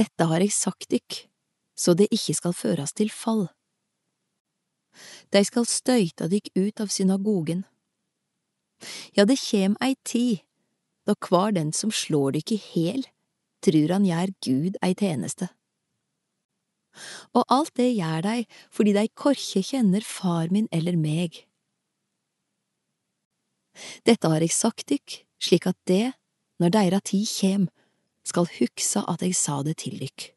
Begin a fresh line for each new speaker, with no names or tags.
Dette har eg sagt dykk, så det ikke skal førast til fall. Dei skal støyta dykk ut av synagogen. Ja, det kjem ei tid da kvar den som slår dykk i hæl, trur han gjør Gud ei tjeneste. Og alt det gjør dei fordi dei korkje kjenner far min eller meg. Dette har eg sagt dykk, slik at det, når deira tid kjem, skal hugsa at eg sa det til dykk.